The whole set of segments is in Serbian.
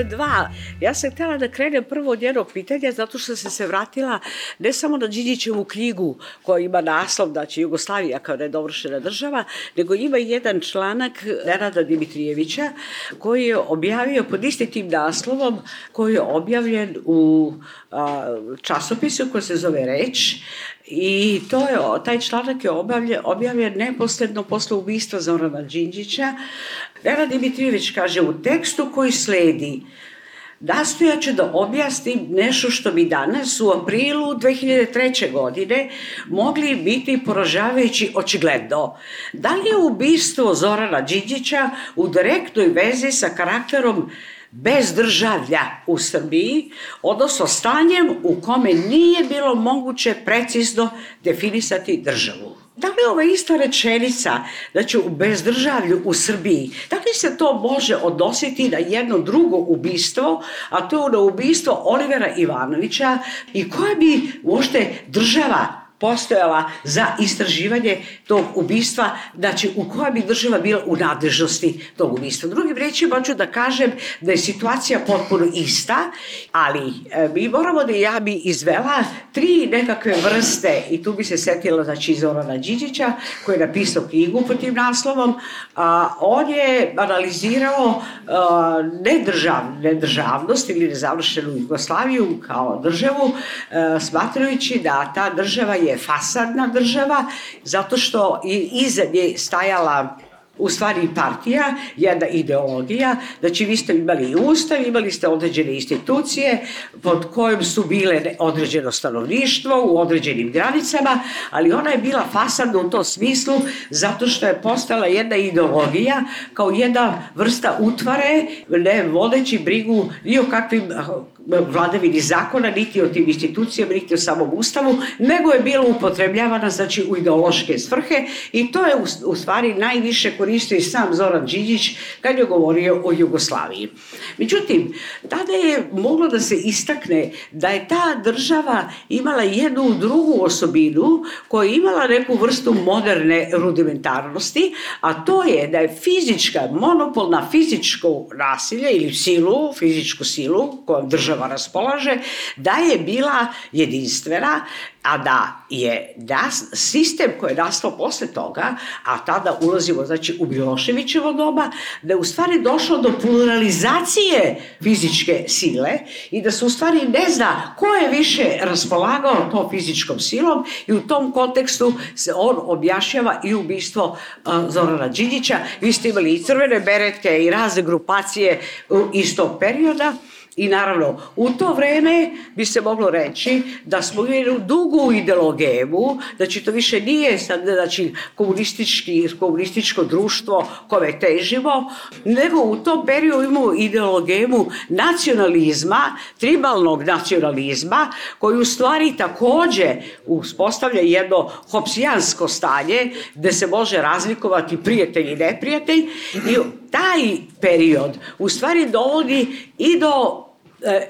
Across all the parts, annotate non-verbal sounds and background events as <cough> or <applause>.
postoje dva. Ja sam htjela da krenem prvo od jednog pitanja zato što sam se vratila ne samo na Đinjićevu knjigu koja ima naslov da će Jugoslavija kao nedovršena država, nego ima jedan članak Nenada Dimitrijevića koji je objavio pod istim tim naslovom koji je objavljen u a, časopisu koji se zove Reč I to je, taj članak je objavljen, objavljen neposledno posle ubistva Zorana Đinđića. Vera Dimitrijević kaže u tekstu koji sledi Nastojaću da objasnim nešto što bi danas u aprilu 2003. godine mogli biti poražavajući očigledno. Da li je ubistvo Zorana Đinđića u direktnoj vezi sa karakterom bez državlja u Srbiji, odnosno stanjem u kome nije bilo moguće precizno definisati državu. Da li ova ista rečenica, znači u bezdržavlju u Srbiji, da li se to može odnositi na jedno drugo ubistvo, a to je na ubistvo Olivera Ivanovića i koja bi uopšte država postojala za istraživanje tog ubistva, znači u koja bi država bila u nadležnosti tog ubistva. Drugim rečima ću da kažem da je situacija potpuno ista, ali e, mi moramo da ja bi izvela tri nekakve vrste i tu bi se setila znači Zorana Điđića koji je napisao knjigu pod tim naslovom. A, on je analizirao a, nedržav, nedržavnost ili nezavršenu Jugoslaviju kao državu, a, smatrajući da ta država je je fasadna država, zato što iza nje stajala u stvari partija, jedna ideologija, znači vi ste imali i ustav, imali ste određene institucije pod kojom su bile određeno stanovništvo u određenim granicama, ali ona je bila fasadna u tom smislu zato što je postala jedna ideologija kao jedna vrsta utvare, ne vodeći brigu ni o kakvim vladavini zakona, niti o tim institucijama, niti o samom ustavu, nego je bilo upotrebljavana znači, u ideološke svrhe i to je u, u stvari najviše koristio i sam Zoran Đinđić kad je govorio o Jugoslaviji. Međutim, tada je moglo da se istakne da je ta država imala jednu drugu osobinu koja je imala neku vrstu moderne rudimentarnosti, a to je da je fizička, monopol na fizičko nasilje ili silu, fizičku silu kojom država država raspolaže, da je bila jedinstvena, a da je nas, sistem koji je nastao posle toga, a tada ulazimo znači, u Miloševićevo doba, da je u stvari došlo do pluralizacije fizičke sile i da se u stvari ne zna ko je više raspolagao to fizičkom silom i u tom kontekstu se on objašnjava i ubistvo Zorana Đinjića. Vi ste imali i crvene beretke i razne grupacije iz tog perioda I naravno, u to vreme bi se moglo reći da smo imali dugu ideologemu, znači to više nije sad, znači, komunistički, komunističko društvo kome težimo, nego u tom periodu imamo ideologemu nacionalizma, tribalnog nacionalizma, koji u stvari takođe uspostavlja jedno hopsijansko stanje gde se može razlikovati prijatelj i neprijatelj i taj period u stvari dovodi i do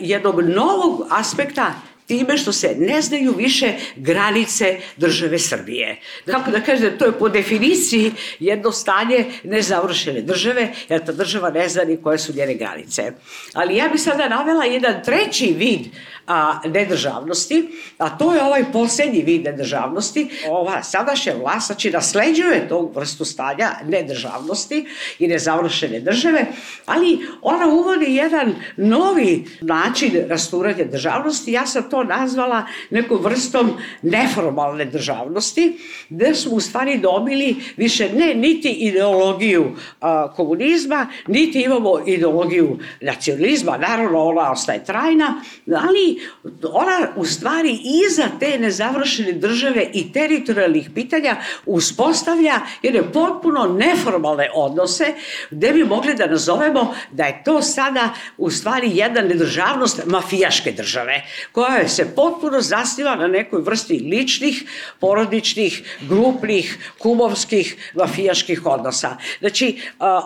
jednog novog aspekta time što se ne znaju više granice države Srbije. Kako da kažem, to je po definiciji jedno stanje nezavršene države, jer ta država ne zna ni koje su njene granice. Ali ja bih sada navela jedan treći vid a, nedržavnosti, a to je ovaj poslednji vid nedržavnosti. Ova sadašnja vlast znači nasleđuje tog vrstu stanja nedržavnosti i nezavršene države, ali ona uvodi jedan novi način rasturanja državnosti. Ja sam to nazvala nekom vrstom neformalne državnosti, gde smo u stvari dobili više ne niti ideologiju a, komunizma, niti imamo ideologiju nacionalizma, naravno ona ostaje trajna, ali ona u stvari iza te nezavršene države i teritorijalnih pitanja uspostavlja jedne potpuno neformalne odnose gde bi mogli da nazovemo da je to sada u stvari jedna nedržavnost mafijaške države koja se potpuno zasniva na nekoj vrsti ličnih, porodičnih, grupnih, kumovskih, mafijaških odnosa. Znači,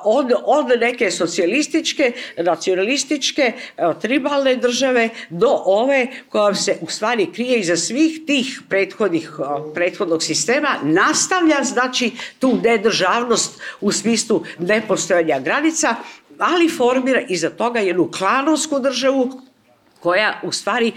od, od neke socijalističke, nacionalističke, tribalne države do ove koja se u stvari krije iza svih tih prethodnih, prethodnog sistema, nastavlja znači tu nedržavnost u smislu nepostojanja granica ali formira iza toga jednu klanovsku državu koja u stvari,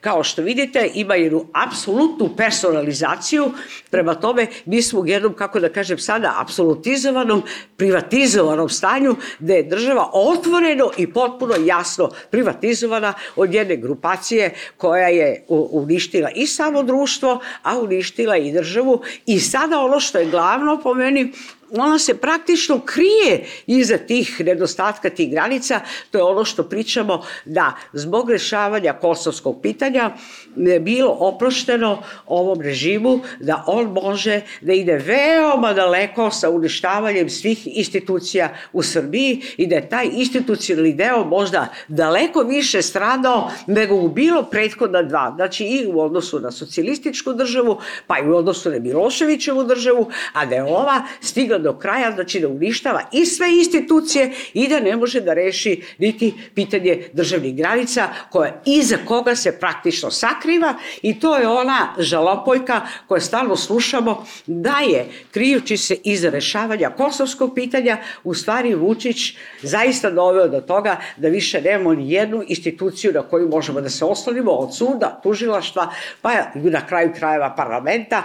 kao što vidite, ima jednu apsolutnu personalizaciju, prema tome mi smo u jednom, kako da kažem sada, apsolutizovanom, privatizovanom stanju, gde je država otvoreno i potpuno jasno privatizovana od jedne grupacije koja je uništila i samo društvo, a uništila i državu. I sada ono što je glavno po meni, ona se praktično krije iza tih nedostatka tih granica, to je ono što pričamo da zbog rešavanja kosovskog pitanja je bilo oprošteno ovom režimu da on može da ide veoma daleko sa uništavanjem svih institucija u Srbiji i da je taj institucionalni deo možda daleko više stradao nego u bilo prethodna dva. Znači i u odnosu na socijalističku državu, pa i u odnosu na Miloševićevu državu, a da je ova stigla do kraja, znači da uništava i sve institucije i da ne može da reši niti pitanje državnih granica koja iza koga se praktično sakriva i to je ona žalopojka koja stalno slušamo da je krijući se iza rešavanja kosovskog pitanja u stvari Vučić zaista doveo do toga da više nemamo ni jednu instituciju na koju možemo da se oslonimo od suda, tužilaštva, pa na kraju krajeva parlamenta.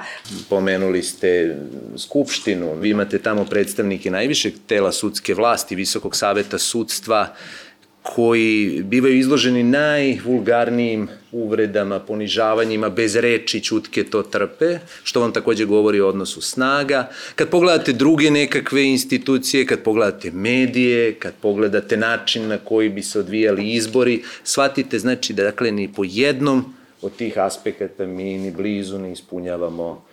Pomenuli ste Skupštinu, vi imate tamo predstavnike najvišeg tela sudske vlasti, Visokog saveta sudstva, koji bivaju izloženi najvulgarnijim uvredama, ponižavanjima, bez reči, čutke to trpe, što vam takođe govori o odnosu snaga. Kad pogledate druge nekakve institucije, kad pogledate medije, kad pogledate način na koji bi se odvijali izbori, shvatite znači da dakle ni po jednom od tih aspekata mi ni blizu ne ispunjavamo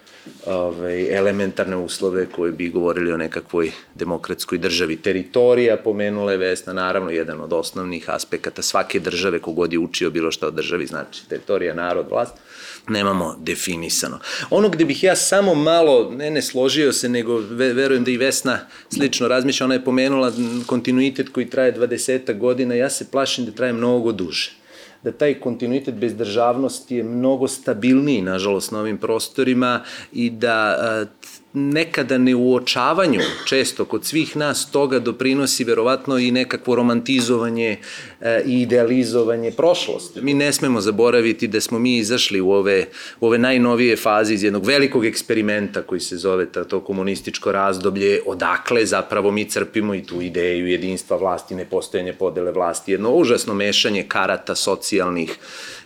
ovaj, elementarne uslove koje bi govorili o nekakvoj demokratskoj državi. Teritorija, pomenula je Vesna, naravno jedan od osnovnih aspekata svake države, kogod je učio bilo šta o državi, znači teritorija, narod, vlast, nemamo definisano. Ono gde bih ja samo malo, ne ne složio se, nego verujem da i Vesna slično razmišlja, ona je pomenula kontinuitet koji traje 20 godina, ja se plašim da traje mnogo duže da taj kontinuitet bez državnosti je mnogo stabilniji, nažalost, na ovim prostorima i da nekada neuočavanju, često kod svih nas, toga doprinosi verovatno i nekakvo romantizovanje e, i idealizovanje prošlosti. Mi ne smemo zaboraviti da smo mi izašli u ove, u ove najnovije faze iz jednog velikog eksperimenta koji se zove to komunističko razdoblje, odakle zapravo mi crpimo i tu ideju jedinstva vlasti, nepostojanje podele vlasti, jedno užasno mešanje karata socijalnih,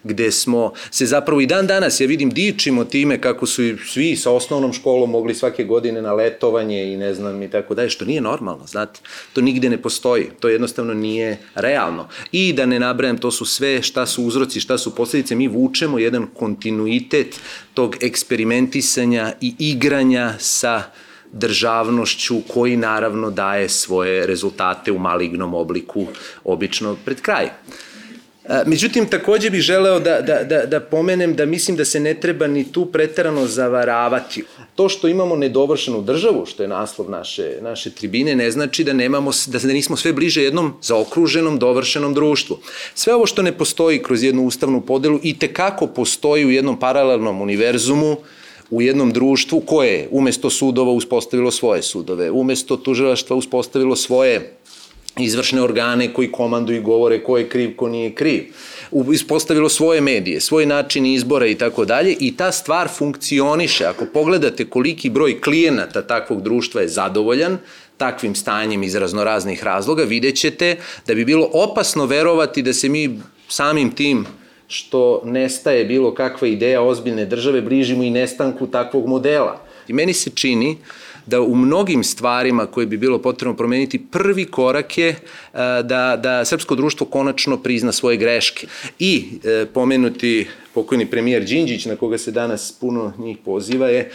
gde smo se zapravo i dan danas, ja vidim, dičimo time kako su svi sa osnovnom školom mogli svake godine na letovanje i ne znam i tako dalje, što nije normalno, znate, to nigde ne postoji, to jednostavno nije realno. I da ne nabrajem, to su sve šta su uzroci, šta su posledice, mi vučemo jedan kontinuitet tog eksperimentisanja i igranja sa državnošću koji naravno daje svoje rezultate u malignom obliku obično pred kraj. Međutim, takođe bih želeo da, da, da, da pomenem da mislim da se ne treba ni tu pretarano zavaravati. To što imamo nedovršenu državu, što je naslov naše, naše tribine, ne znači da, nemamo, da nismo sve bliže jednom zaokruženom, dovršenom društvu. Sve ovo što ne postoji kroz jednu ustavnu podelu i tekako postoji u jednom paralelnom univerzumu, u jednom društvu koje je umesto sudova uspostavilo svoje sudove, umesto tužilaštva uspostavilo svoje izvršne organe koji komanduju i govore ko je kriv, ko nije kriv. Ispostavilo svoje medije, svoj način izbora i tako dalje i ta stvar funkcioniše. Ako pogledate koliki broj klijenata takvog društva je zadovoljan, takvim stanjem iz raznoraznih razloga, vidjet ćete da bi bilo opasno verovati da se mi samim tim što nestaje bilo kakva ideja ozbiljne države, bližimo i nestanku takvog modela. I meni se čini da u mnogim stvarima koje bi bilo potrebno promeniti, prvi korak je e, da, da srpsko društvo konačno prizna svoje greške. I e, pomenuti pokojni premijer Đinđić, na koga se danas puno njih poziva, je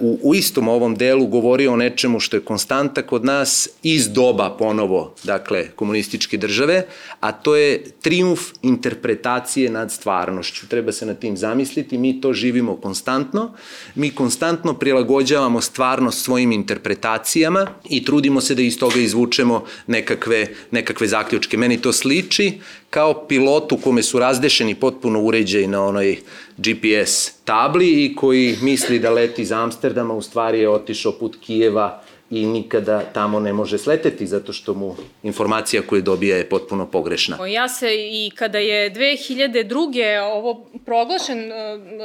u, u istom ovom delu govorio o nečemu što je konstanta kod nas iz doba ponovo, dakle, komunističke države, a to je triumf interpretacije nad stvarnošću. Treba se na tim zamisliti, mi to živimo konstantno, mi konstantno prilagođavamo stvarnost svojim interpretacijama i trudimo se da iz toga izvučemo nekakve, nekakve zaključke. Meni to sliči kao pilotu kome su razdešeni potpuno uređaj na onoj GPS tabli i koji misli da leti iz Amsterdama, u stvari je otišao put Kijeva i nikada tamo ne može sleteti zato što mu informacija koju dobija je potpuno pogrešna. Ja se i kada je 2002. ovo proglašen,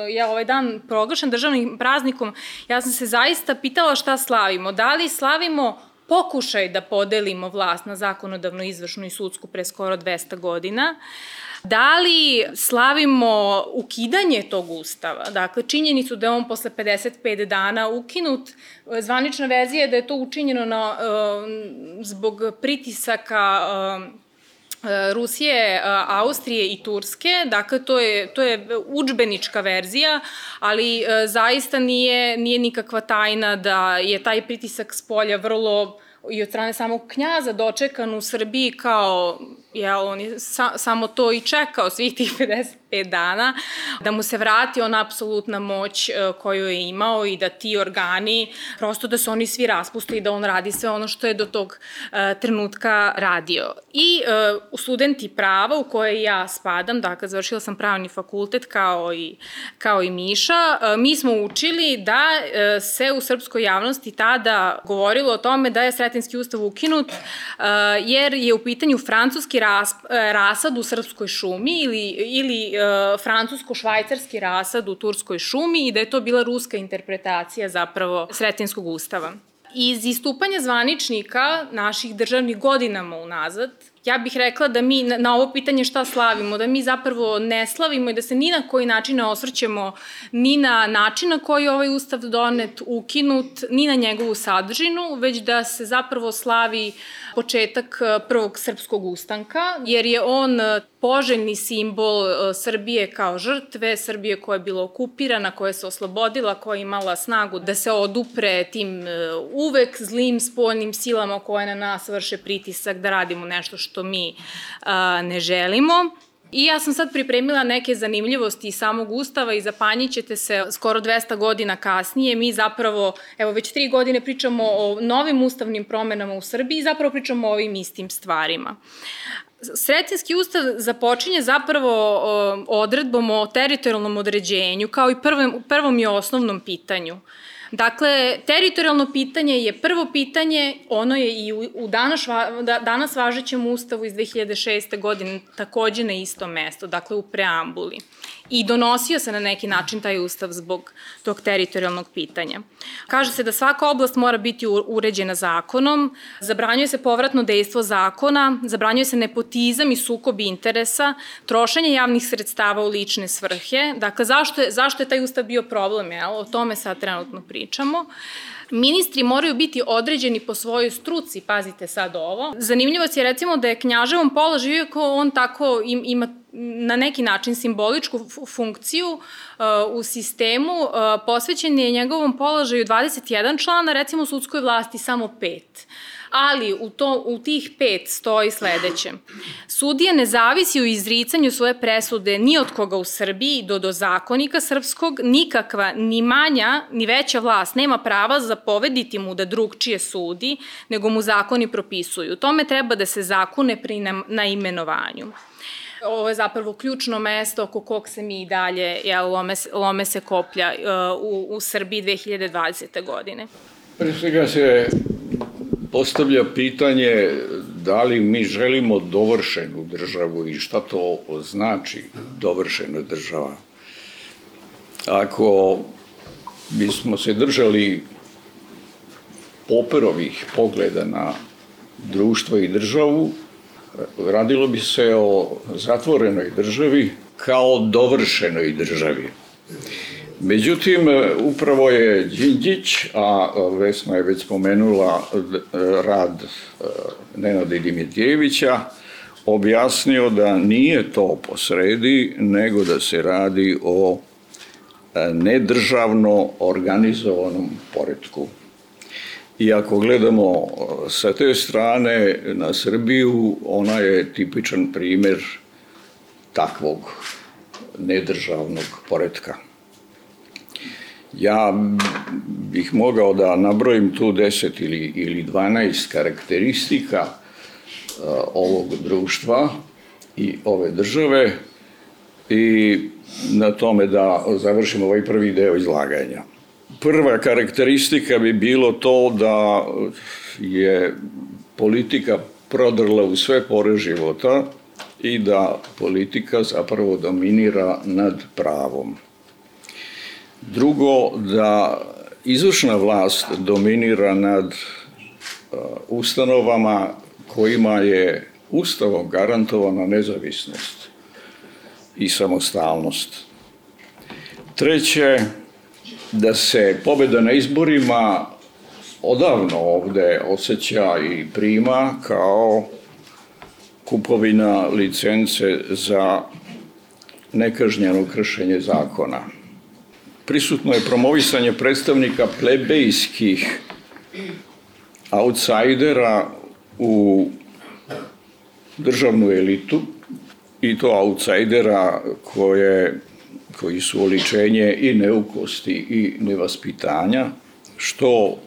je ovaj dan proglašen državnim praznikom, ja sam se zaista pitala šta slavimo. Da li slavimo pokušaj da podelimo vlast na zakonodavnu, izvršnu i sudsku pre skoro 200 godina, Da li slavimo ukidanje tog ustava? Dakle, činjenicu da je on posle 55 dana ukinut, zvanična verzija je da je to učinjeno na, uh, zbog pritisaka uh, Rusije, Austrije i Turske, dakle to je, to je učbenička verzija, ali zaista nije, nije nikakva tajna da je taj pritisak s polja vrlo i od strane samog knjaza dočekan u Srbiji kao jel, on je sa, samo to i čekao svih tih 55 dana, da mu se vrati ona apsolutna moć e, koju je imao i da ti organi, prosto da se oni svi raspuste i da on radi sve ono što je do tog uh, trenutka radio. I uh, studenti prava u koje ja spadam, dakle, završila sam pravni fakultet kao i, kao i Miša, mi smo učili da se u srpskoj javnosti tada govorilo o tome da je Sretenski ustav ukinut, jer je u pitanju francuski ras, e, rasad u srpskoj šumi ili, ili francusko-švajcarski rasad u turskoj šumi i da je to bila ruska interpretacija zapravo Sretenskog ustava. Iz istupanja zvaničnika naših državnih godinama unazad, ja bih rekla da mi na, ovo pitanje šta slavimo, da mi zapravo ne slavimo i da se ni na koji način ne osvrćemo ni na način na koji je ovaj ustav donet, ukinut, ni na njegovu sadržinu, već da se zapravo slavi početak e, prvog srpskog ustanka, jer je on e, poželjni simbol e, Srbije kao žrtve, Srbije koja je bila okupirana, koja se oslobodila, koja je imala snagu da se odupre tim uvek zlim spoljnim silama koje na nas vrše pritisak da radimo nešto što što mi a, ne želimo. I ja sam sad pripremila neke zanimljivosti iz samog Ustava i zapanjit ćete se skoro 200 godina kasnije. Mi zapravo, evo već tri godine pričamo o novim ustavnim promenama u Srbiji i zapravo pričamo o ovim istim stvarima. Sretenski ustav započinje zapravo odredbom o teritorijalnom određenju kao i prvom, prvom i osnovnom pitanju. Dakle, teritorijalno pitanje je prvo pitanje, ono je i u, danas, da, danas važećem ustavu iz 2006. godine takođe na isto mesto, dakle u preambuli i donosio se na neki način taj ustav zbog tog teritorijalnog pitanja. Kaže se da svaka oblast mora biti uređena zakonom, zabranjuje se povratno dejstvo zakona, zabranjuje se nepotizam i sukob interesa, trošenje javnih sredstava u lične svrhe. Dakle, zašto je, zašto je taj ustav bio problem? Jel? O tome sad trenutno pričamo. Ministri moraju biti određeni po svojoj struci, pazite sad ovo. Zanimljivo je recimo da je knjaževom položaju, iako on tako ima na neki način simboličku funkciju uh, u sistemu, uh, posvećen je njegovom položaju 21 člana, recimo u sudskoj vlasti samo pet ali u, to, u tih pet stoji sledeće. Sudija ne zavisi u izricanju svoje presude ni od koga u Srbiji do do zakonika srpskog, nikakva ni manja ni veća vlast nema prava zapovediti mu da drugčije sudi, nego mu zakoni propisuju. Tome treba da se zakune pri na imenovanju ovo je zapravo ključno mesto oko kog se mi i dalje ja, lome, lome se koplja uh, u, u Srbiji 2020. godine. Pre svega se postavlja pitanje da li mi želimo dovršenu državu i šta to znači dovršena država. Ako bismo se držali poperovih pogleda na društvo i državu, radilo bi se o zatvorenoj državi kao dovršenoj državi. Međutim, upravo je Đinđić, a Vesna je već spomenula rad e, Nenada Dimitjevića, objasnio da nije to posredi, nego da se radi o e, nedržavno organizovanom poredku. I ako gledamo e, sa te strane na Srbiju, ona je tipičan primer takvog nedržavnog poredka. Ja bih mogao da nabrojim tu 10 ili, ili 12 karakteristika uh, ovog društva i ove države i na tome da završimo ovaj prvi deo izlaganja. Prva karakteristika bi bilo to da je politika prodrla u sve pore života i da politika zapravo dominira nad pravom. Drugo, da izvršna vlast dominira nad uh, ustanovama kojima je ustavom garantovana nezavisnost i samostalnost. Treće, da se pobeda na izborima odavno ovde osjeća i prima kao kupovina licence za nekažnjeno kršenje zakona. Prisutno je promovisanje predstavnika plebejskih outsidera u državnu elitu i to outsidera koje, koji su oličenje i neukosti i nevaspitanja, što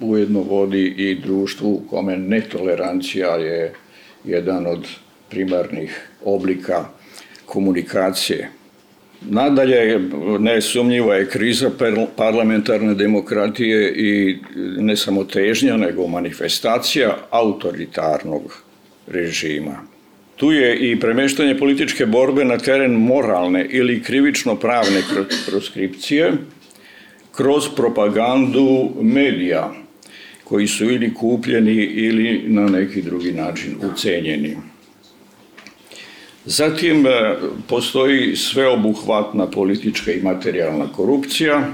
ujedno vodi i društvu u kome netolerancija je jedan od primarnih oblika komunikacije. Nadalje, nesumnjiva je kriza parlamentarne demokratije i ne samo težnja, nego manifestacija autoritarnog režima. Tu je i premeštanje političke borbe na teren moralne ili krivično-pravne proskripcije kroz propagandu medija koji su ili kupljeni ili na neki drugi način ucenjeni. Zatim e, postoji sveobuhvatna politička i materijalna korupcija,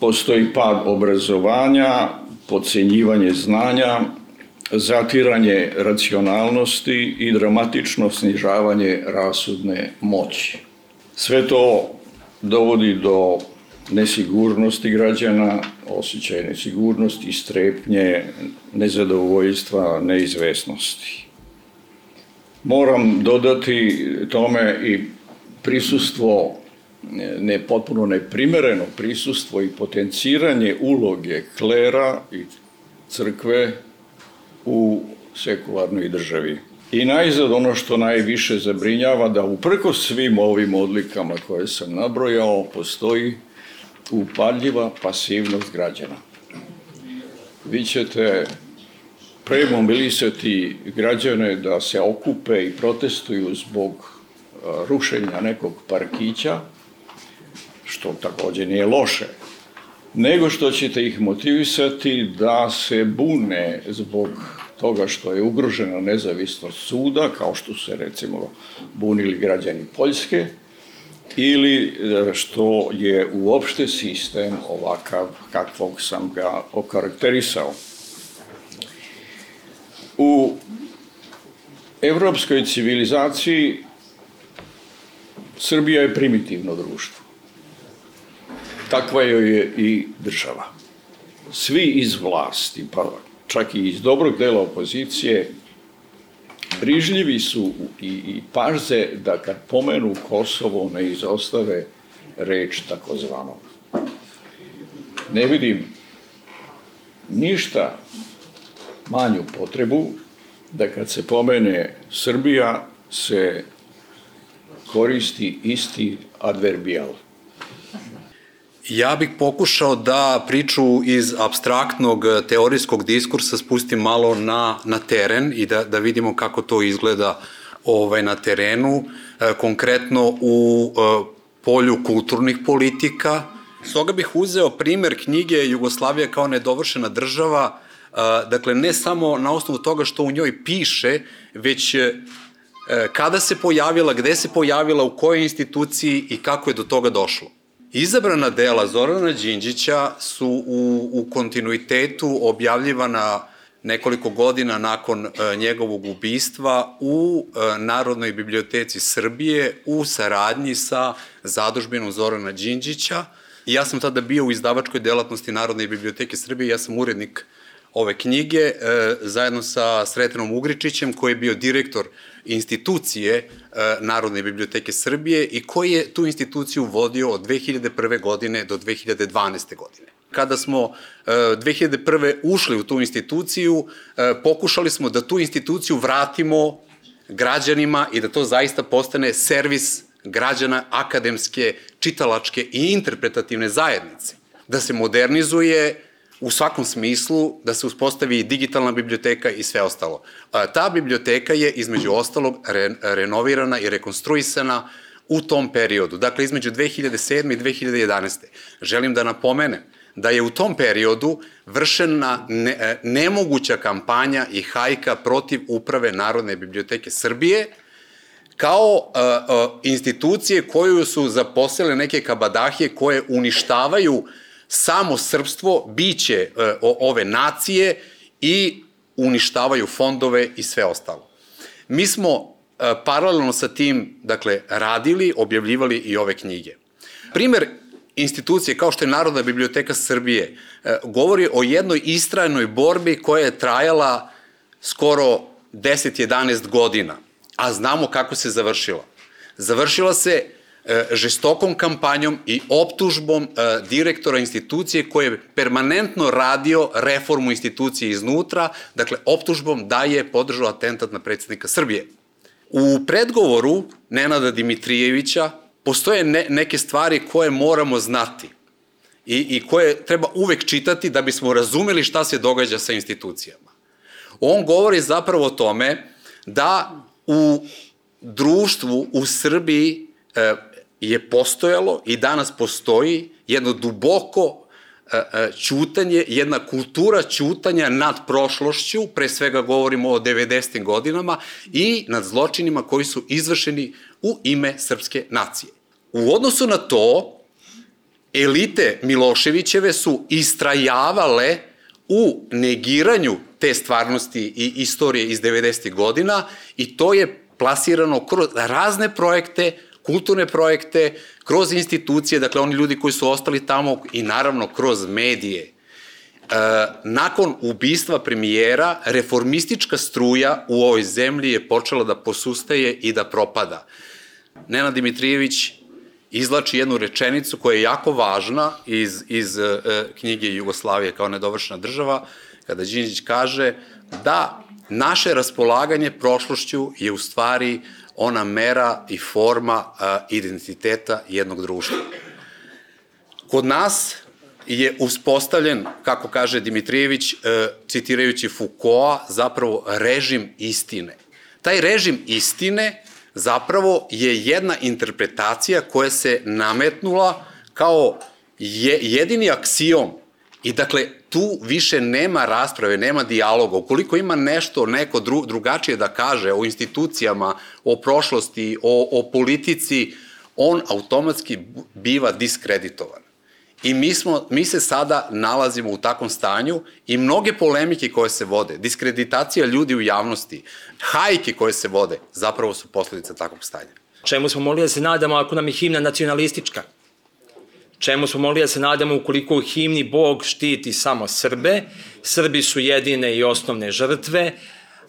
postoji pad obrazovanja, podcenjivanje znanja, zatiranje racionalnosti i dramatično snižavanje rasudne moći. Sve to dovodi do nesigurnosti građana, osjećaj nesigurnosti, strepnje, nezadovoljstva, neizvesnosti. Moram dodati tome i prisustvo, ne potpuno neprimereno prisustvo i potenciranje uloge klera i crkve u sekularnoj državi. I najzad ono što najviše zabrinjava da uprko svim ovim odlikama koje sam nabrojao postoji upadljiva pasivnost građana. Vi ćete premobilisati građane da se okupe i protestuju zbog rušenja nekog parkića, što takođe nije loše, nego što ćete ih motivisati da se bune zbog toga što je ugrožena nezavisnost suda, kao što se recimo bunili građani Poljske, ili e, što je uopšte sistem ovakav kakvog sam ga okarakterisao. U evropskoj civilizaciji Srbija je primitivno društvo. Takva joj je i država. Svi iz vlasti, pa čak i iz dobrog dela opozicije, brižljivi su i, i pažze da kad pomenu Kosovo ne izostave reč takozvano. Ne vidim ništa manju potrebu da kad se pomene Srbija se koristi isti adverbijal. Ja bih pokušao da priču iz abstraktnog teorijskog diskursa spustim malo na, na teren i da, da vidimo kako to izgleda ovaj, na terenu, e, konkretno u e, polju kulturnih politika. Stoga bih uzeo primer knjige Jugoslavija kao nedovršena država, dakle ne samo na osnovu toga što u njoj piše, već kada se pojavila, gde se pojavila, u kojoj instituciji i kako je do toga došlo. Izabrana dela Zorana Đinđića su u, u kontinuitetu objavljivana nekoliko godina nakon e, njegovog ubistva u e, Narodnoj biblioteci Srbije u saradnji sa zadužbinom Zorana Đinđića. I ja sam tada bio u izdavačkoj delatnosti Narodne biblioteke Srbije, ja sam urednik ove knjige, e, zajedno sa Sretanom Ugričićem, koji je bio direktor institucije e, Narodne biblioteke Srbije i koji je tu instituciju vodio od 2001. godine do 2012. godine. Kada smo 2001. E, ušli u tu instituciju, pokušali smo da tu instituciju vratimo građanima i da to zaista postane servis građana akademske, čitalačke i interpretativne zajednice. Da se modernizuje u svakom smislu, da se uspostavi digitalna biblioteka i sve ostalo. Ta biblioteka je, između ostalog, re, renovirana i rekonstruisana u tom periodu, dakle između 2007. i 2011. Želim da napomenem da je u tom periodu vršena ne, e, nemoguća kampanja i hajka protiv uprave Narodne biblioteke Srbije, kao uh, uh, institucije koju su zaposlele neke kabadahije koje uništavaju samo srpstvo, biće uh, ove nacije i uništavaju fondove i sve ostalo. Mi smo paralelno sa tim, dakle, radili, objavljivali i ove knjige. Primer institucije kao što je Narodna biblioteka Srbije govori o jednoj istrajnoj borbi koja je trajala skoro 10-11 godina a znamo kako se završila. Završila se e, žestokom kampanjom i optužbom e, direktora institucije koji je permanentno radio reformu institucije iznutra, dakle optužbom da je podržao atentat na predsednika Srbije. U predgovoru Nenada Dimitrijevića postoje ne, neke stvari koje moramo znati i, i koje treba uvek čitati da bismo razumeli šta se događa sa institucijama. On govori zapravo o tome da u društvu u Srbiji e, je postojalo i danas postoji jedno duboko čutanje, e, jedna kultura čutanja nad prošlošću, pre svega govorimo o 90. godinama, i nad zločinima koji su izvršeni u ime srpske nacije. U odnosu na to, elite Miloševićeve su istrajavale u negiranju te stvarnosti i istorije iz 90. godina i to je plasirano kroz razne projekte, kulturne projekte, kroz institucije, dakle oni ljudi koji su ostali tamo i naravno kroz medije. E, nakon ubistva premijera, reformistička struja u ovoj zemlji je počela da posustaje i da propada. Nena Dimitrijević izlači jednu rečenicu koja je jako važna iz, iz e, knjige Jugoslavije kao nedovršena država, kada Đinđić kaže da naše raspolaganje prošlošću je u stvari ona mera i forma a, identiteta jednog društva. Kod nas je uspostavljen, kako kaže Dimitrijević, e, citirajući Foucaulta, zapravo režim istine. Taj režim istine zapravo je jedna interpretacija koja se nametnula kao je, jedini aksijom i dakle tu više nema rasprave, nema dijaloga. Ukoliko ima nešto neko dru, drugačije da kaže o institucijama, o prošlosti, o, o politici, on automatski biva diskreditovan. I mi, smo, mi se sada nalazimo u takvom stanju i mnoge polemike koje se vode, diskreditacija ljudi u javnosti, hajke koje se vode, zapravo su posledice takvog stanja. Čemu smo mogli da se nadamo ako nam je himna nacionalistička? Čemu smo mogli da se nadamo ukoliko u himni Bog štiti samo Srbe, Srbi su jedine i osnovne žrtve,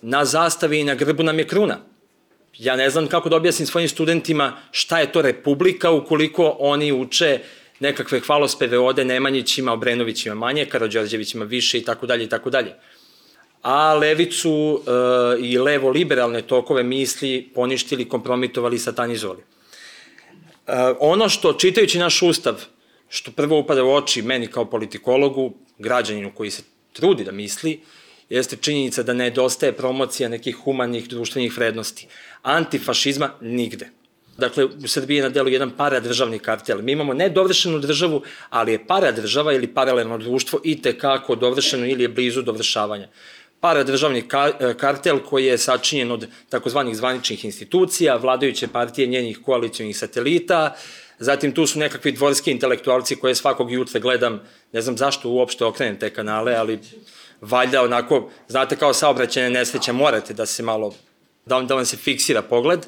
na zastavi i na grbu nam je kruna. Ja ne znam kako da objasnim svojim studentima šta je to republika ukoliko oni uče nekakve hvalospeve ode Nemanjićima, Obrenovićima manje, Karadžorđevićima više i tako dalje i tako dalje. A levicu e, i levo-liberalne tokove misli poništili, kompromitovali, satanizovali. E, ono što, čitajući naš ustav, što prvo upada u oči meni kao politikologu, građaninu koji se trudi da misli, jeste činjenica da nedostaje promocija nekih humanih društvenih vrednosti. Antifašizma nigde. Dakle, u Srbiji je na delu jedan paradržavni kartel. Mi imamo ne dovršenu državu, ali je paradržava ili paralelno društvo i tekako dovršeno ili je blizu dovršavanja. Paradržavni kartel koji je sačinjen od takozvanih zvaničnih institucija, vladajuće partije njenih koalicijonih satelita, zatim tu su nekakvi dvorski intelektualci koje svakog jutra gledam, ne znam zašto uopšte okrenem te kanale, ali valjda onako, znate kao saobraćene nesreće, morate da se malo, da, da vam se fiksira pogled. E,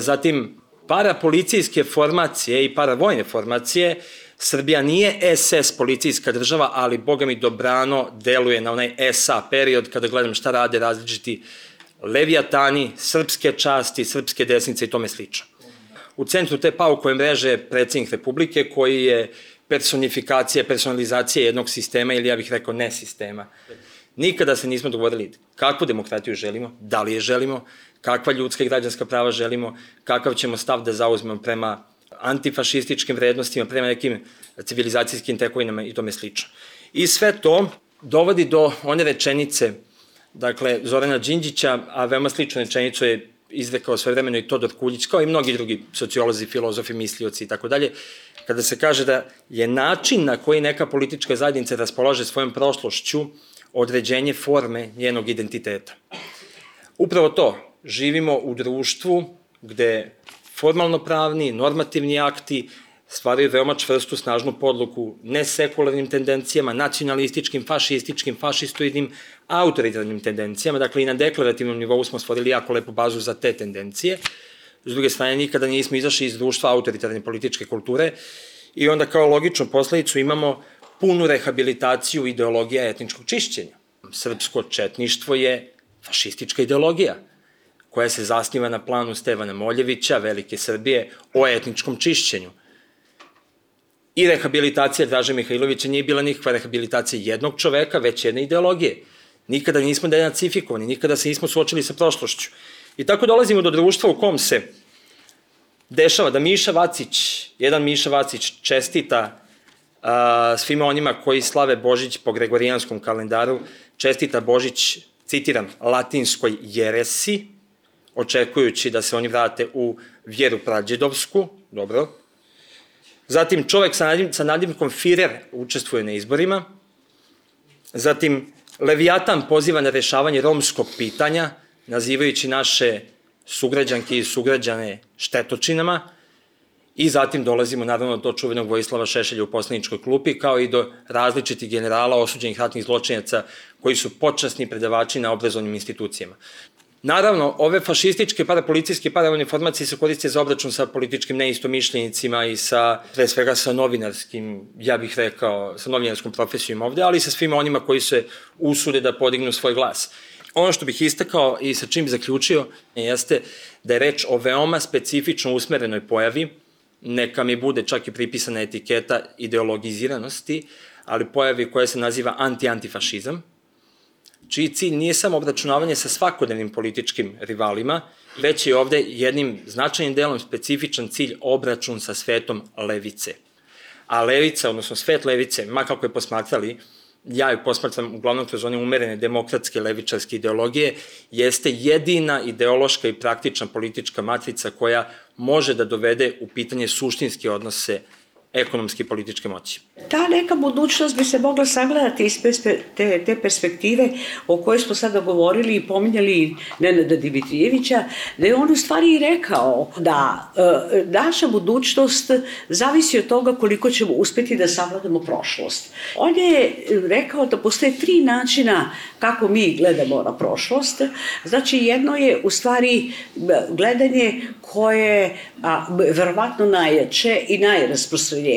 zatim, parapolicijske formacije i paravojne formacije, Srbija nije SS policijska država, ali boga mi dobrano deluje na onaj SA period kada gledam šta rade različiti levijatani, srpske časti, srpske desnice i tome slično. U centru te paukove mreže predsednik Republike koji je personifikacija, personalizacija jednog sistema ili ja bih rekao ne sistema. Nikada se nismo dogovorili kakvu demokratiju želimo, da li je želimo, kakva ljudska i građanska prava želimo, kakav ćemo stav da zauzmemo prema antifašističkim vrednostima, prema nekim civilizacijskim tekovinama i tome slično. I sve to dovodi do one rečenice, dakle, Zorana Đinđića, a veoma sličnu rečenicu je izrekao sve vremeno i Todor Kuljić, kao i mnogi drugi sociolozi, filozofi, mislioci i tako dalje, kada se kaže da je način na koji neka politička zajednica raspolaže svojom prošlošću određenje forme njenog identiteta. Upravo to, živimo u društvu gde formalno pravni, normativni akti stvaraju veoma čvrstu, snažnu podluku nesekularnim tendencijama, nacionalističkim, fašističkim, fašistoidnim, autoritarnim tendencijama. Dakle, i na deklarativnom nivou smo stvorili jako lepu bazu za te tendencije. S druge strane, nikada nismo izašli iz društva autoritarne političke kulture i onda kao logičnu posledicu imamo punu rehabilitaciju ideologija etničkog čišćenja. Srpsko četništvo je fašistička ideologija koja se zasniva na planu Stevana Moljevića, Velike Srbije, o etničkom čišćenju. I rehabilitacija Draže Mihajlovića nije bila nikakva rehabilitacija jednog čoveka, već jedne ideologije. Nikada nismo denacifikovani, nikada se nismo suočili sa prošlošću. I tako dolazimo do društva u kom se dešava da Miša Vacić, jedan Miša Vacić čestita a, svima onima koji slave Božić po gregorijanskom kalendaru, čestita Božić, citiram, latinskoj jeresi, očekujući da se oni vrate u vjeru prađedovsku, dobro. Zatim čovek sa, nadim, sa nadimkom Firer učestvuje na izborima. Zatim Leviatan poziva na rešavanje romskog pitanja, nazivajući naše sugrađanke i sugrađane štetočinama. I zatim dolazimo naravno do čuvenog Vojislava Šešelja u poslaničkoj klupi, kao i do različitih generala osuđenih ratnih zločinaca koji su počasni predavači na obrazovnim institucijama. Naravno, ove fašističke parapolicijske paravojne formacije se koriste za obračun sa političkim neistomišljenicima i sa, pre svega sa novinarskim, ja bih rekao, sa novinarskom profesijom ovde, ali i sa svima onima koji se usude da podignu svoj glas. Ono što bih istakao i sa čim zaključio jeste da je reč o veoma specifično usmerenoj pojavi, neka mi bude čak i pripisana etiketa ideologiziranosti, ali pojavi koja se naziva anti-antifašizam, čiji cilj nije samo obračunavanje sa svakodnevnim političkim rivalima, već je ovde jednim značajnim delom specifičan cilj obračun sa svetom levice. A levica, odnosno svet levice, makako je posmatrali, ja ju posmatram uglavnom kroz one umerene demokratske levičarske ideologije, jeste jedina ideološka i praktična politička matrica koja može da dovede u pitanje suštinske odnose ekonomske i političke moći. Ta neka budućnost bi se mogla sagledati iz te, te perspektive o kojoj smo sada govorili i pominjali Nenada Dimitrijevića, da je on u stvari i rekao da e, naša budućnost zavisi od toga koliko ćemo uspeti da savladamo prošlost. On je rekao da postoje tri načina kako mi gledamo na prošlost. Znači, jedno je u stvari gledanje koje a, verovatno najjače i najrasprostranjenije,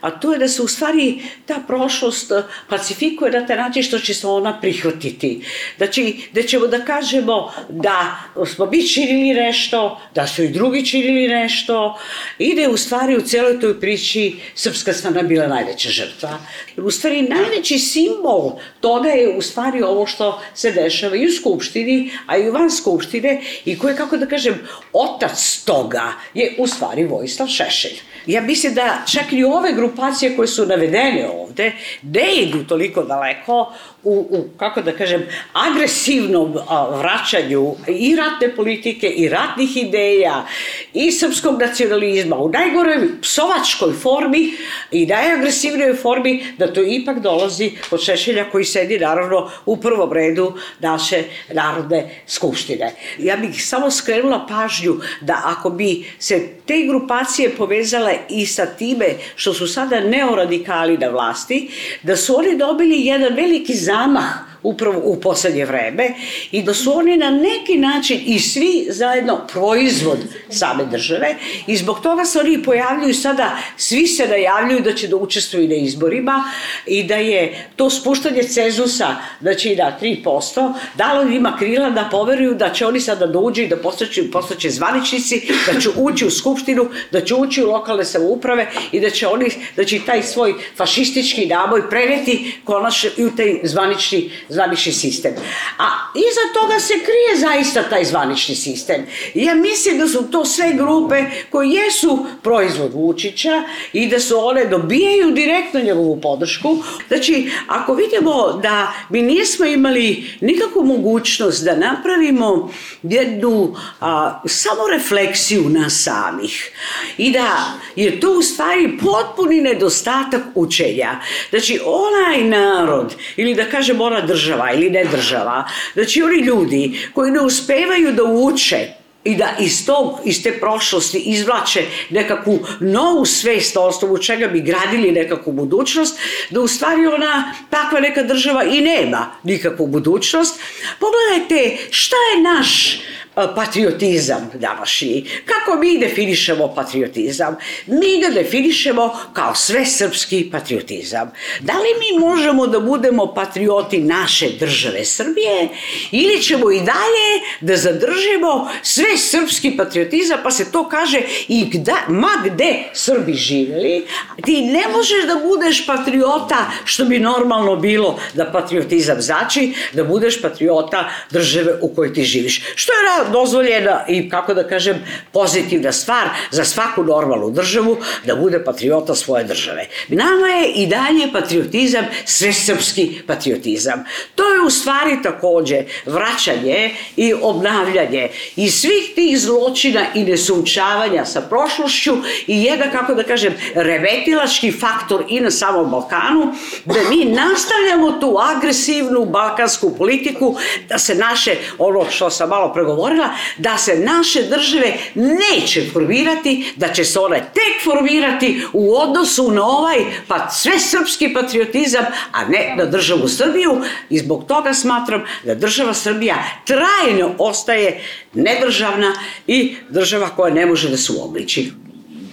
a to je da se u stvari ta prošlost pacifikuje na taj način što će se ona prihvatiti. Znači, da ćemo da kažemo da smo mi činili nešto, da su i drugi činili nešto i da je u stvari u celoj toj priči srpska strana bila najveća žrtva. U stvari, najveći simbol toga je u stvari ovo što se dešava i u Skupštini, a i u van Skupštine i koje, kako da kažem, otac toga je u stvari Vojislav Šešelj. Ja mislim da čak i ove grupacije koje su navedene ovde ne idu toliko daleko u, u kako da kažem, agresivnom a, vraćanju i ratne politike i ratnih ideja i srpskog nacionalizma u najgoroj psovačkoj formi i najagresivnoj formi da to ipak dolazi od Šešelja koji sedi naravno u prvom redu naše Narodne skupštine. Ja bih samo skrenula pažnju da ako bi se te grupacije povezale i sa time što su sada neoradikali na vlasti, da su oni dobili jedan veliki zamah upravo u poslednje vreme i da su oni na neki način i svi zajedno proizvod same države i zbog toga se oni pojavljuju sada, svi se najavljuju da će da učestvuju na izborima i da je to spuštanje cezusa, da će i na 3%, dalo ima krila da poveruju da će oni sada da uđe i da postaće, postaće zvaničnici, da će ući u skupštinu, da će ući u lokalne samouprave i da će oni, da će taj svoj fašistički naboj preneti konačno i u taj zvanični, zvanični zvanični sistem. A iza toga se krije zaista taj zvanični sistem. I ja mislim da su to sve grupe koje jesu proizvod Vučića i da su one dobijaju direktno njegovu podršku. Znači, ako vidimo da mi nismo imali nikakvu mogućnost da napravimo jednu a, samo refleksiju na samih i da je to u stvari potpuni nedostatak učenja. Znači, onaj narod, ili da kažem ona država ili ne država, znači oni ljudi koji ne uspevaju da uče i da iz, tog, iz te prošlosti izvlače nekakvu novu svest na osnovu čega bi gradili nekakvu budućnost, da u stvari ona takva neka država i nema nikakvu budućnost. Pogledajte šta je naš patriotizam današnji. Kako mi definišemo patriotizam? Mi ga definišemo kao sve srpski patriotizam. Da li mi možemo da budemo patrioti naše države Srbije ili ćemo i dalje da zadržimo sve srpski patriotizam pa se to kaže i gda, ma gde Srbi živeli, ti ne možeš da budeš patriota što bi normalno bilo da patriotizam znači da budeš patriota države u kojoj ti živiš. Što je dozvoljena i, kako da kažem, pozitivna stvar za svaku normalnu državu da bude patriota svoje države. Nama je i dalje patriotizam svesrpski patriotizam. To je u stvari takođe vraćanje i obnavljanje i svih tih zločina i nesunčavanja sa prošlošću i jedan, kako da kažem, revetilački faktor i na samom Balkanu, da mi nastavljamo tu agresivnu balkansku politiku, da se naše, ono što sam malo pregovorila, da se naše države neće formirati, da će se one tek formirati u odnosu na ovaj pa sve srpski patriotizam, a ne na državu Srbiju i zbog toga smatram da država Srbija trajno ostaje nedržavna i država koja ne može da se uobliči.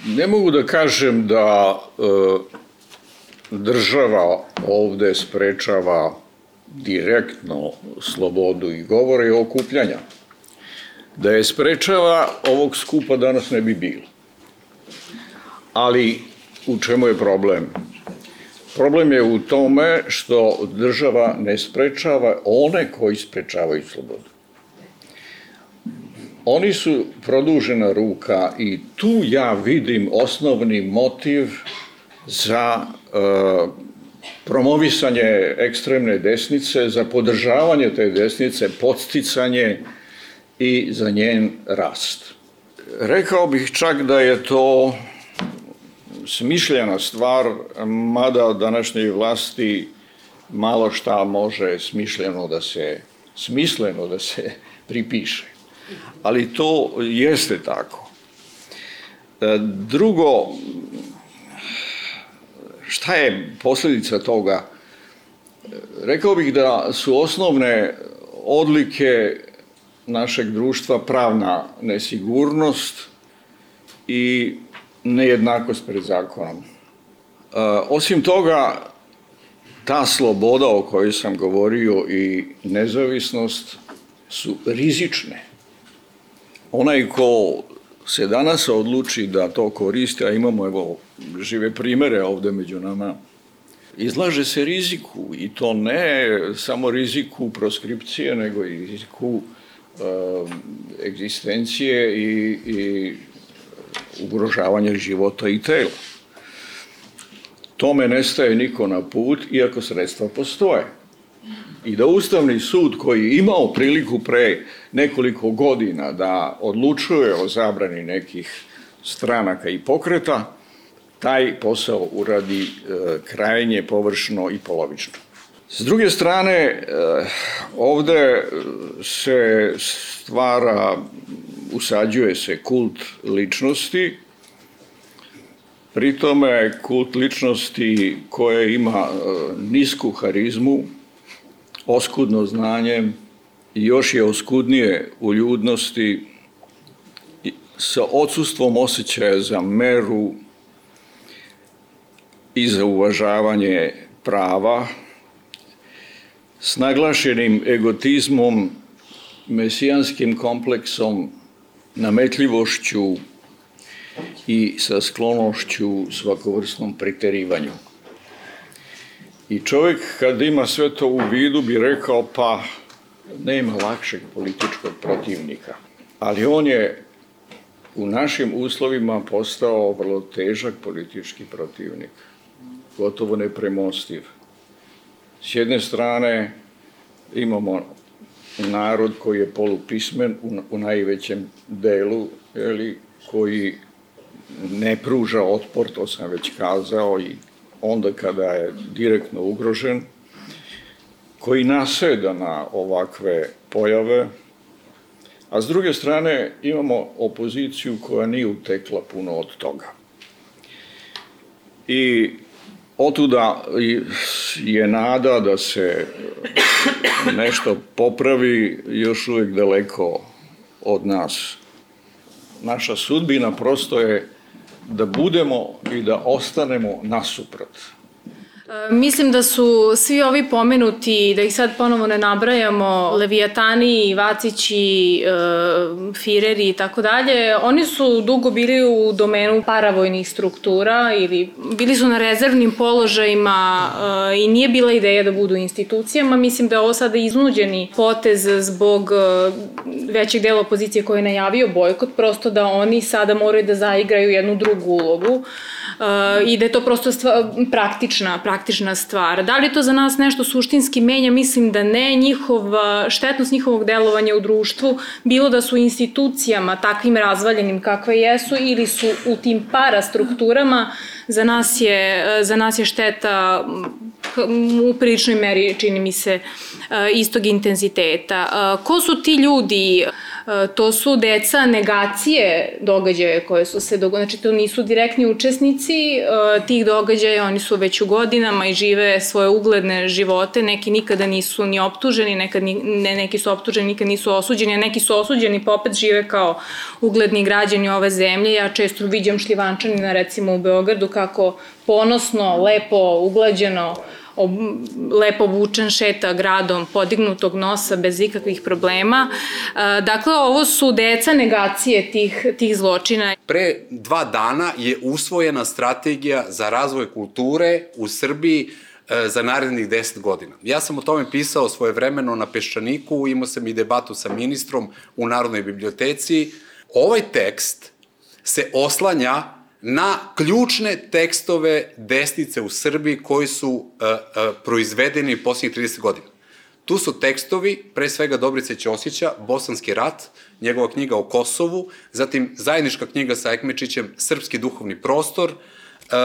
Ne mogu da kažem da e, država ovde sprečava direktno slobodu i govore i okupljanja. Da je sprečava, ovog skupa danas ne bi bilo. Ali u čemu je problem? Problem je u tome što država ne sprečava one koji sprečavaju slobodu. Oni su produžena ruka i tu ja vidim osnovni motiv za uh, promovisanje ekstremne desnice, za podržavanje te desnice, podsticanje i za njen rast. Rekao bih čak da je to smišljena stvar, mada današnjoj vlasti malo šta može smišljeno da se, smisleno da se <laughs> pripiše. Ali to jeste tako. E, drugo, šta je posledica toga? Rekao bih da su osnovne odlike našeg društva pravna nesigurnost i nejednakost pred zakonom. E, osim toga, ta sloboda o kojoj sam govorio i nezavisnost su rizične. Onaj ko se danas odluči da to koristi, a imamo evo žive primere ovde među nama, izlaže se riziku i to ne samo riziku proskripcije, nego i riziku uh, egzistencije i, i ugrožavanja života i tela. Tome nestaje niko na put, iako sredstva postoje. I da Ustavni sud koji je imao priliku pre nekoliko godina da odlučuje o zabrani nekih stranaka i pokreta, taj posao uradi e, površno i polovično. S druge strane, e, ovde se stvara, usađuje se kult ličnosti, pritome kult ličnosti koje ima e, nisku harizmu, oskudno znanje i još je oskudnije u ljudnosti sa odsustvom osjećaja za meru i za uvažavanje prava, s naglašenim egotizmom, mesijanskim kompleksom, nametljivošću i sa sklonošću svakovrsnom preterivanju. I čovjek kad ima sve to u vidu bi rekao pa nema lakšeg političkog protivnika. Ali on je u našim uslovima postao vrlo težak politički protivnik, gotovo nepremostiv. S jedne strane imamo narod koji je polupismen u, u najvećem delu, eli, koji ne pruža otpor, to sam već kazao, i onda kada je direktno ugrožen, koji naseda na ovakve pojave, a s druge strane imamo opoziciju koja nije utekla puno od toga. I otuda je nada da se nešto popravi još uvijek daleko od nas. Naša sudbina prosto je da budemo i da ostanemo nasuprot Mislim da su svi ovi pomenuti, da ih sad ponovo ne nabrajamo, Leviatani, Vacići, e, Fireri i tako dalje, oni su dugo bili u domenu paravojnih struktura ili bili su na rezervnim položajima e, i nije bila ideja da budu institucijama. Mislim da je ovo sada iznuđeni potez zbog e, većeg dela opozicije koji je najavio bojkot, prosto da oni sada moraju da zaigraju jednu drugu ulogu i da je to prosto stva, praktična, praktična stvar. Da li to za nas nešto suštinski menja? Mislim da ne. Njihova, štetnost njihovog delovanja u društvu, bilo da su institucijama takvim razvaljenim kakve jesu ili su u tim parastrukturama, za nas je, za nas je šteta u priličnoj meri, čini mi se, istog intenziteta. Ko su ti ljudi? E, to su deca negacije događaja koje su se dogodile, znači to nisu direktni učesnici tih događaja, oni su već u godinama i žive svoje ugledne živote, neki nikada nisu ni optuženi, nekad ni, ne, neki su optuženi, nikad nisu osuđeni, a neki su osuđeni pa opet žive kao ugledni građani ove zemlje. Ja često viđam šljivančanina recimo u Beogradu kako ponosno, lepo, uglađeno ob, lepo obučen šeta gradom podignutog nosa bez ikakvih problema. E, dakle, ovo su deca negacije tih, tih zločina. Pre dva dana je usvojena strategija za razvoj kulture u Srbiji e, za narednih 10 godina. Ja sam o tome pisao svoje vremeno na Peščaniku, imao sam i debatu sa ministrom u Narodnoj biblioteci. Ovaj tekst se oslanja na ključne tekstove desnice u Srbiji koji su uh, uh, proizvedeni posljednjih 30 godina. Tu su tekstovi, pre svega Dobrice Ćosića, Bosanski rat, njegova knjiga o Kosovu, zatim zajednička knjiga sa Ekmečićem, Srpski duhovni prostor, uh,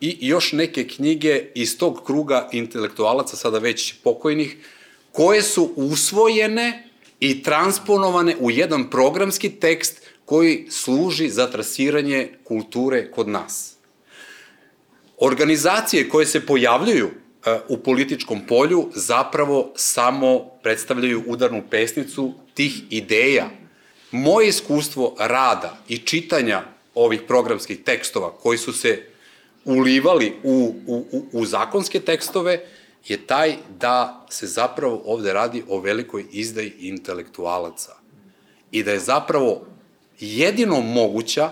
i još neke knjige iz tog kruga intelektualaca, sada već pokojnih, koje su usvojene i transponovane u jedan programski tekst koji služi za trasiranje kulture kod nas. Organizacije koje se pojavljuju e, u političkom polju zapravo samo predstavljaju udarnu pesnicu tih ideja. Moje iskustvo rada i čitanja ovih programskih tekstova koji su se ulivali u, u, u zakonske tekstove je taj da se zapravo ovde radi o velikoj izdaji intelektualaca i da je zapravo jedino moguća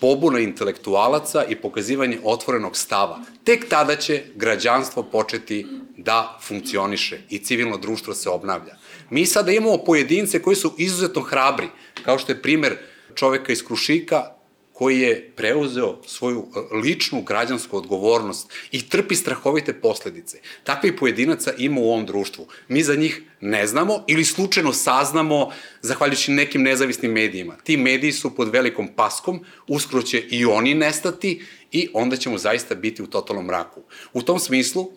pobuna intelektualaca i pokazivanje otvorenog stava. Tek tada će građanstvo početi da funkcioniše i civilno društvo se obnavlja. Mi sada imamo pojedince koji su izuzetno hrabri, kao što je primer čoveka iz Krušika koji je preuzeo svoju e, ličnu građansku odgovornost i trpi strahovite posledice. Takvih pojedinaca ima u ovom društvu. Mi za njih ne znamo ili slučajno saznamo zahvaljujući nekim nezavisnim medijima. Ti mediji su pod velikom paskom, uskoro će i oni nestati i onda ćemo zaista biti u totalnom mraku. U tom smislu,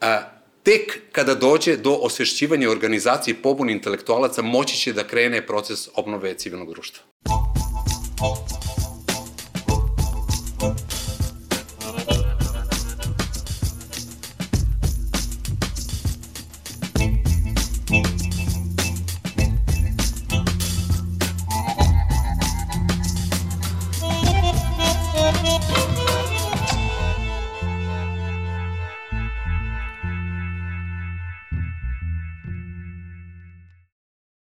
a, tek kada dođe do osvešćivanja organizacije pobune intelektualaca, moći će da krene proces obnove civilnog društva.